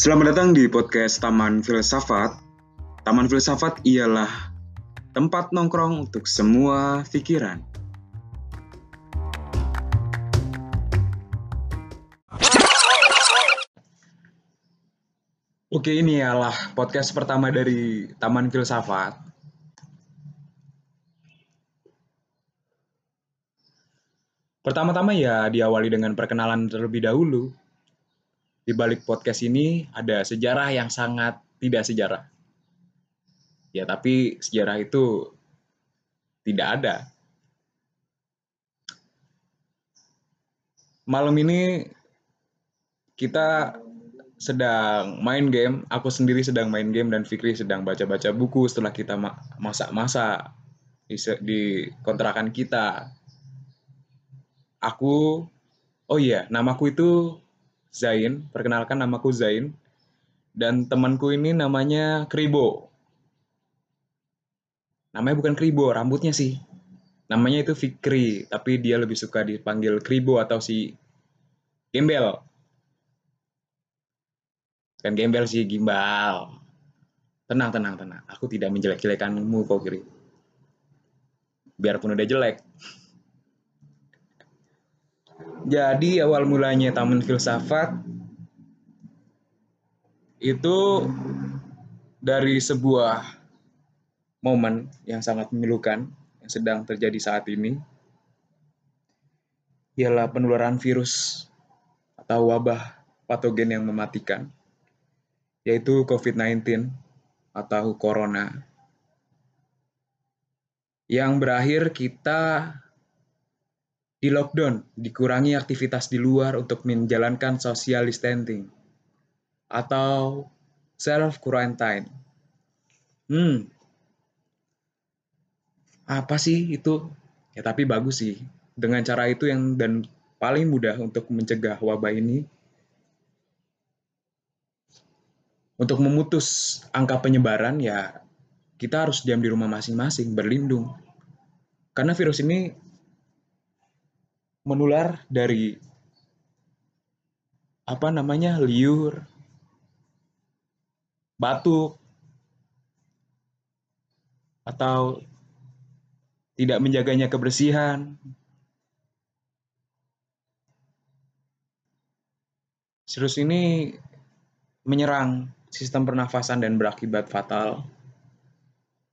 Selamat datang di podcast Taman Filsafat. Taman Filsafat ialah tempat nongkrong untuk semua pikiran. Oke, ini ialah podcast pertama dari Taman Filsafat. Pertama-tama ya diawali dengan perkenalan terlebih dahulu. Di balik podcast ini ada sejarah yang sangat tidak sejarah. Ya, tapi sejarah itu tidak ada. Malam ini kita sedang main game, aku sendiri sedang main game dan Fikri sedang baca-baca buku setelah kita masak-masak di, di kontrakan kita. Aku, oh iya, namaku itu Zain, perkenalkan namaku Zain, dan temanku ini namanya Kribo. Namanya bukan Kribo, rambutnya sih. Namanya itu Fikri, tapi dia lebih suka dipanggil Kribo atau si Gembel. Kan gembel sih, gimbal. Tenang, tenang, tenang. Aku tidak menjelek-jelekanmu kok, Kiri. Biarpun udah jelek. Jadi awal mulanya Taman Filsafat itu dari sebuah momen yang sangat memilukan yang sedang terjadi saat ini ialah penularan virus atau wabah patogen yang mematikan yaitu COVID-19 atau corona. Yang berakhir kita di lockdown, dikurangi aktivitas di luar untuk menjalankan social distancing atau self quarantine. Hmm. Apa sih itu? Ya tapi bagus sih. Dengan cara itu yang dan paling mudah untuk mencegah wabah ini untuk memutus angka penyebaran ya kita harus diam di rumah masing-masing, berlindung. Karena virus ini menular dari apa namanya liur, batuk, atau tidak menjaganya kebersihan. Virus ini menyerang sistem pernafasan dan berakibat fatal.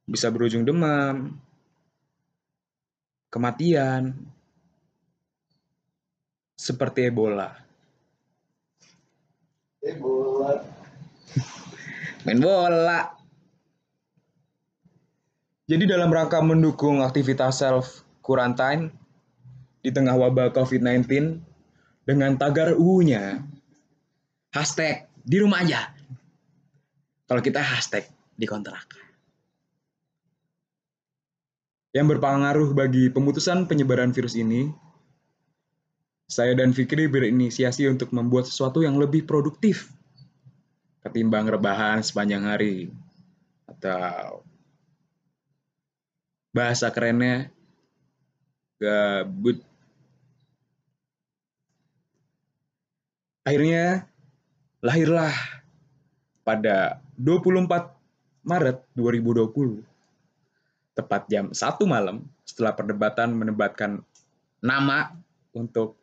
Bisa berujung demam, kematian, seperti Ebola. Ebola. Main bola. Jadi dalam rangka mendukung aktivitas self quarantine di tengah wabah COVID-19 dengan tagar U-nya hashtag di rumah aja kalau kita hashtag di kontrak. Yang berpengaruh bagi pemutusan penyebaran virus ini, saya dan Fikri berinisiasi untuk membuat sesuatu yang lebih produktif ketimbang rebahan sepanjang hari atau bahasa kerennya gabut. Akhirnya lahirlah pada 24 Maret 2020, tepat jam 1 malam setelah perdebatan menebatkan nama untuk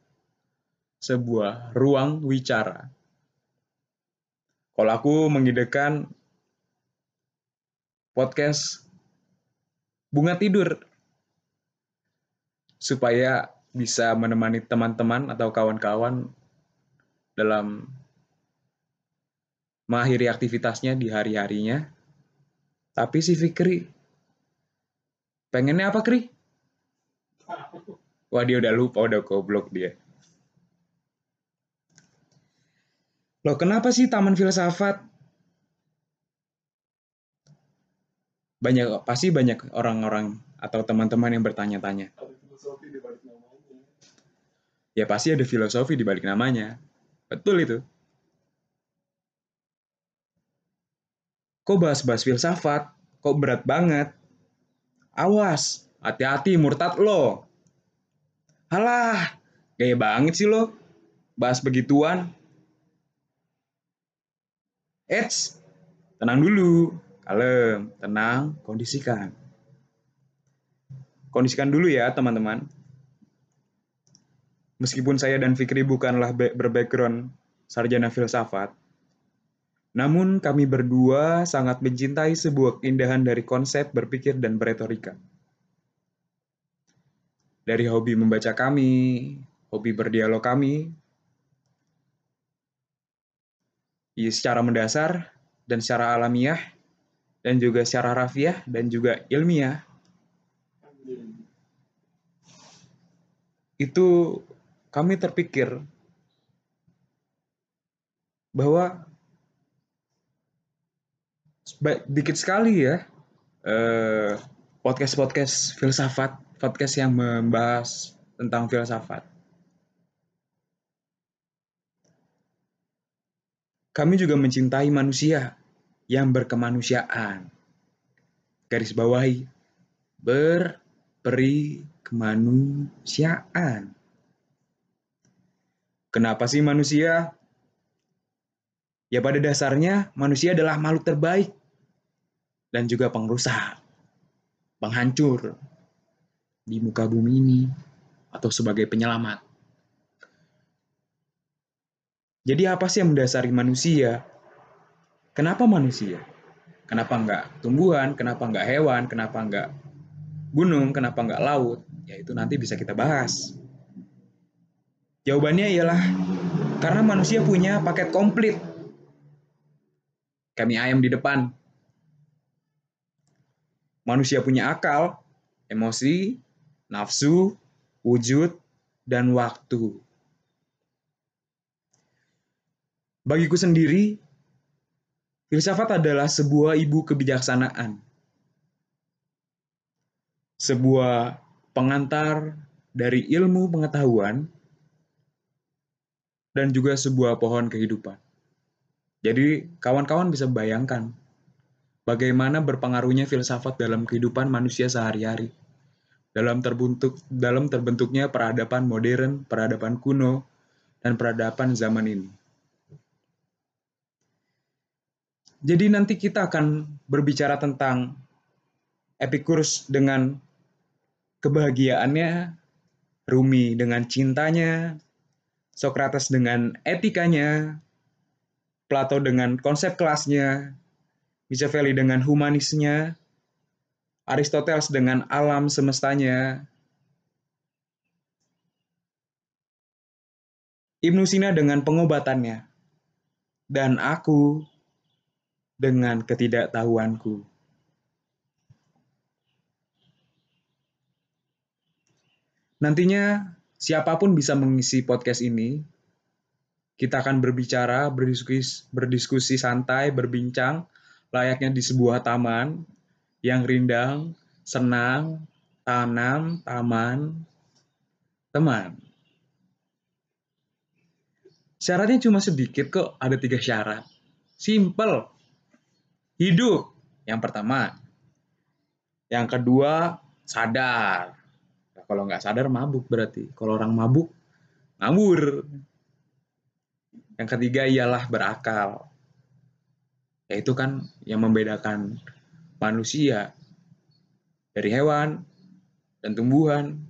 sebuah ruang wicara. Kalau aku mengidekan podcast bunga tidur supaya bisa menemani teman-teman atau kawan-kawan dalam mengakhiri aktivitasnya di hari-harinya. Tapi si Fikri pengennya apa Kri? Wah dia udah lupa, udah goblok dia. Loh kenapa sih Taman Filsafat? Banyak, pasti banyak orang-orang atau teman-teman yang bertanya-tanya. Ya pasti ada filosofi di balik namanya. Betul itu. Kok bahas-bahas filsafat? Kok berat banget? Awas, hati-hati murtad lo. Halah, gaya banget sih lo. Bahas begituan. Eits, tenang dulu. Kalem, tenang, kondisikan. Kondisikan dulu ya, teman-teman. Meskipun saya dan Fikri bukanlah berbackground sarjana filsafat, namun kami berdua sangat mencintai sebuah keindahan dari konsep berpikir dan beretorika. Dari hobi membaca kami, hobi berdialog kami, ya, secara mendasar dan secara alamiah, dan juga secara rafiah dan juga ilmiah, itu kami terpikir bahwa dikit sekali ya eh, podcast-podcast filsafat, podcast yang membahas tentang filsafat. Kami juga mencintai manusia yang berkemanusiaan. Garis bawahi berperi kemanusiaan. Kenapa sih manusia? Ya pada dasarnya manusia adalah makhluk terbaik dan juga pengrusak, penghancur di muka bumi ini atau sebagai penyelamat. Jadi apa sih yang mendasari manusia? Kenapa manusia? Kenapa enggak tumbuhan? Kenapa enggak hewan? Kenapa enggak gunung? Kenapa enggak laut? Ya itu nanti bisa kita bahas. Jawabannya ialah karena manusia punya paket komplit. Kami ayam di depan. Manusia punya akal, emosi, nafsu, wujud, dan waktu. Bagiku sendiri, filsafat adalah sebuah ibu kebijaksanaan. Sebuah pengantar dari ilmu pengetahuan dan juga sebuah pohon kehidupan. Jadi, kawan-kawan bisa bayangkan bagaimana berpengaruhnya filsafat dalam kehidupan manusia sehari-hari. Dalam terbentuk dalam terbentuknya peradaban modern, peradaban kuno, dan peradaban zaman ini. Jadi nanti kita akan berbicara tentang Epicurus dengan kebahagiaannya, Rumi dengan cintanya, Socrates dengan etikanya, Plato dengan konsep kelasnya, Machiavelli dengan humanisnya, Aristoteles dengan alam semestanya, Ibnu Sina dengan pengobatannya, dan aku dengan ketidaktahuanku. Nantinya siapa pun bisa mengisi podcast ini. Kita akan berbicara, berdiskusi, berdiskusi santai, berbincang, layaknya di sebuah taman yang rindang, senang, tanam, taman, teman. Syaratnya cuma sedikit kok, ada tiga syarat. Simple. Hidup, yang pertama. Yang kedua, sadar kalau nggak sadar mabuk berarti. Kalau orang mabuk, ngawur. Yang ketiga ialah berakal. Yaitu kan yang membedakan manusia dari hewan dan tumbuhan,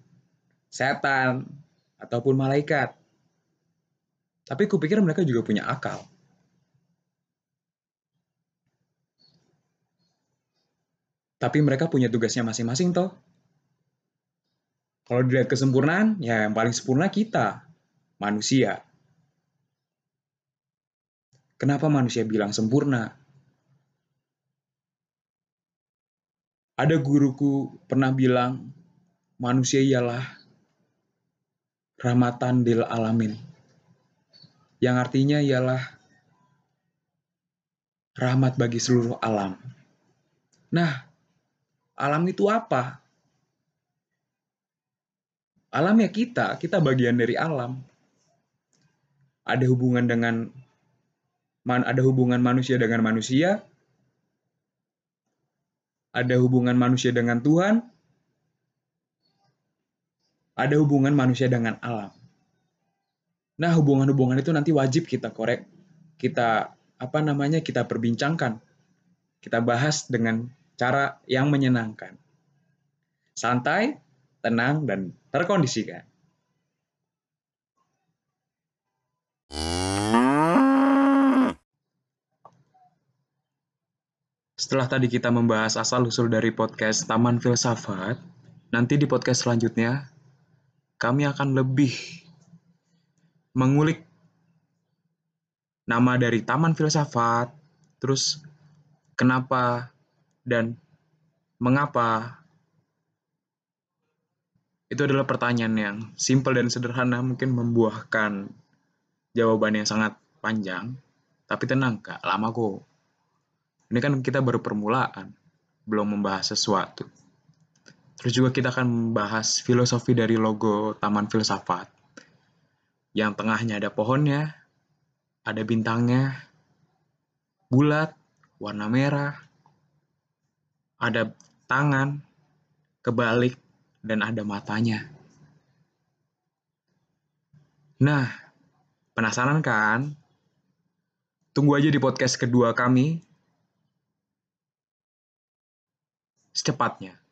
setan, ataupun malaikat. Tapi kupikir mereka juga punya akal. Tapi mereka punya tugasnya masing-masing toh. Kalau dilihat kesempurnaan, ya yang paling sempurna kita, manusia. Kenapa manusia bilang sempurna? Ada guruku pernah bilang, manusia ialah rahmatan dil alamin. Yang artinya ialah rahmat bagi seluruh alam. Nah, alam itu apa? Alam ya kita, kita bagian dari alam. Ada hubungan dengan man, ada hubungan manusia dengan manusia, ada hubungan manusia dengan Tuhan, ada hubungan manusia dengan alam. Nah, hubungan-hubungan itu nanti wajib kita korek, kita apa namanya kita perbincangkan. Kita bahas dengan cara yang menyenangkan. Santai, tenang, dan terkondisikan. Setelah tadi kita membahas asal-usul dari podcast Taman Filsafat, nanti di podcast selanjutnya kami akan lebih mengulik nama dari Taman Filsafat, terus kenapa dan mengapa. Itu adalah pertanyaan yang simpel dan sederhana, mungkin membuahkan jawaban yang sangat panjang, tapi tenang kak, lama kok. Ini kan kita baru permulaan, belum membahas sesuatu. Terus juga kita akan membahas filosofi dari logo Taman Filsafat. Yang tengahnya ada pohonnya, ada bintangnya, bulat, warna merah, ada tangan, kebalik, dan ada matanya. Nah, penasaran kan? Tunggu aja di podcast kedua kami secepatnya.